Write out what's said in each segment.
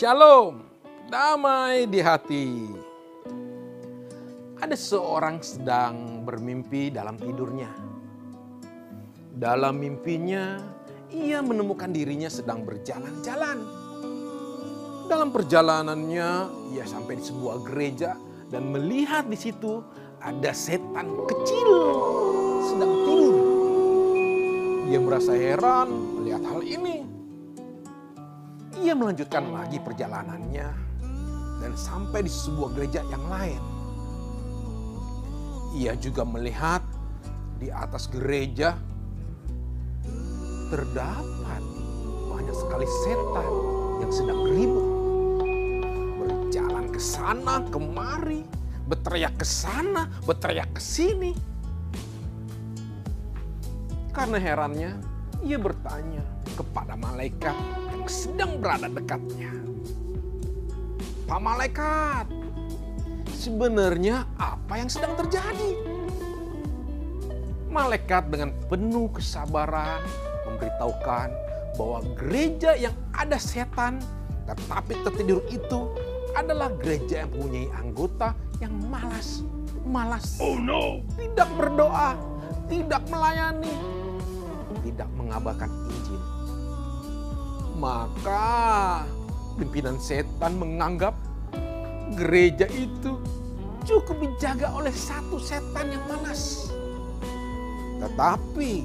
Shalom, damai di hati. Ada seorang sedang bermimpi dalam tidurnya. Dalam mimpinya, ia menemukan dirinya sedang berjalan-jalan. Dalam perjalanannya, ia sampai di sebuah gereja dan melihat di situ ada setan kecil sedang tidur. Ia merasa heran melihat hal ini. Ia melanjutkan lagi perjalanannya dan sampai di sebuah gereja yang lain. Ia juga melihat di atas gereja terdapat banyak sekali setan yang sedang ribut. Berjalan ke sana kemari, berteriak ke sana, berteriak ke sini. Karena herannya, ia bertanya kepada malaikat yang sedang berada dekatnya. Pak malaikat, sebenarnya apa yang sedang terjadi? Malaikat dengan penuh kesabaran memberitahukan bahwa gereja yang ada setan tetapi tertidur itu adalah gereja yang mempunyai anggota yang malas, malas. Oh no! Tidak berdoa, tidak melayani, tidak mengabarkan Injil. Maka pimpinan setan menganggap gereja itu cukup dijaga oleh satu setan yang malas. Tetapi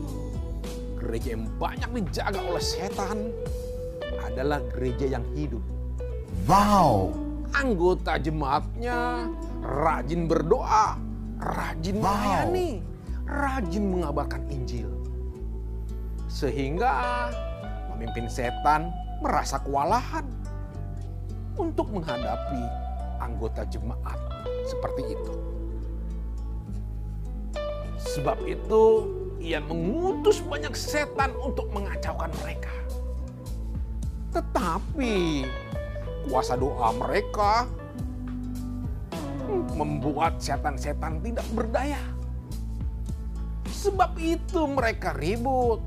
gereja yang banyak dijaga oleh setan adalah gereja yang hidup. Wow! Anggota jemaatnya rajin berdoa, rajin Wow. melayani, rajin mengabarkan Injil. Sehingga pemimpin setan merasa kewalahan untuk menghadapi anggota jemaat seperti itu. Sebab itu ia mengutus banyak setan untuk mengacaukan mereka. Tetapi kuasa doa mereka membuat setan-setan tidak berdaya. Sebab itu mereka ribut,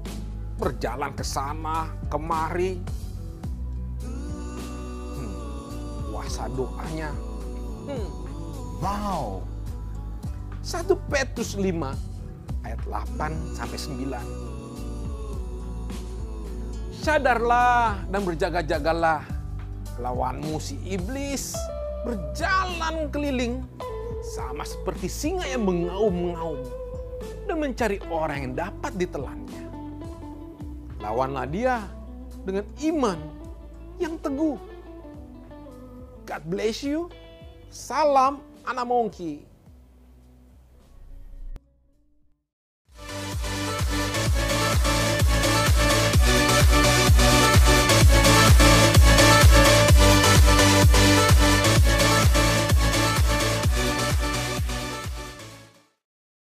berjalan ke sana, kemari. Hmm, kuasa doanya. Hmm, Wow! 1 Petrus 5 ayat 8 sampai 9. Sadarlah dan berjaga-jagalah lawanmu si iblis berjalan keliling sama seperti singa yang mengaum-ngaum dan mencari orang yang dapat ditelannya. Lawanlah dia dengan iman yang teguh. God bless you. Salam anak Mongki.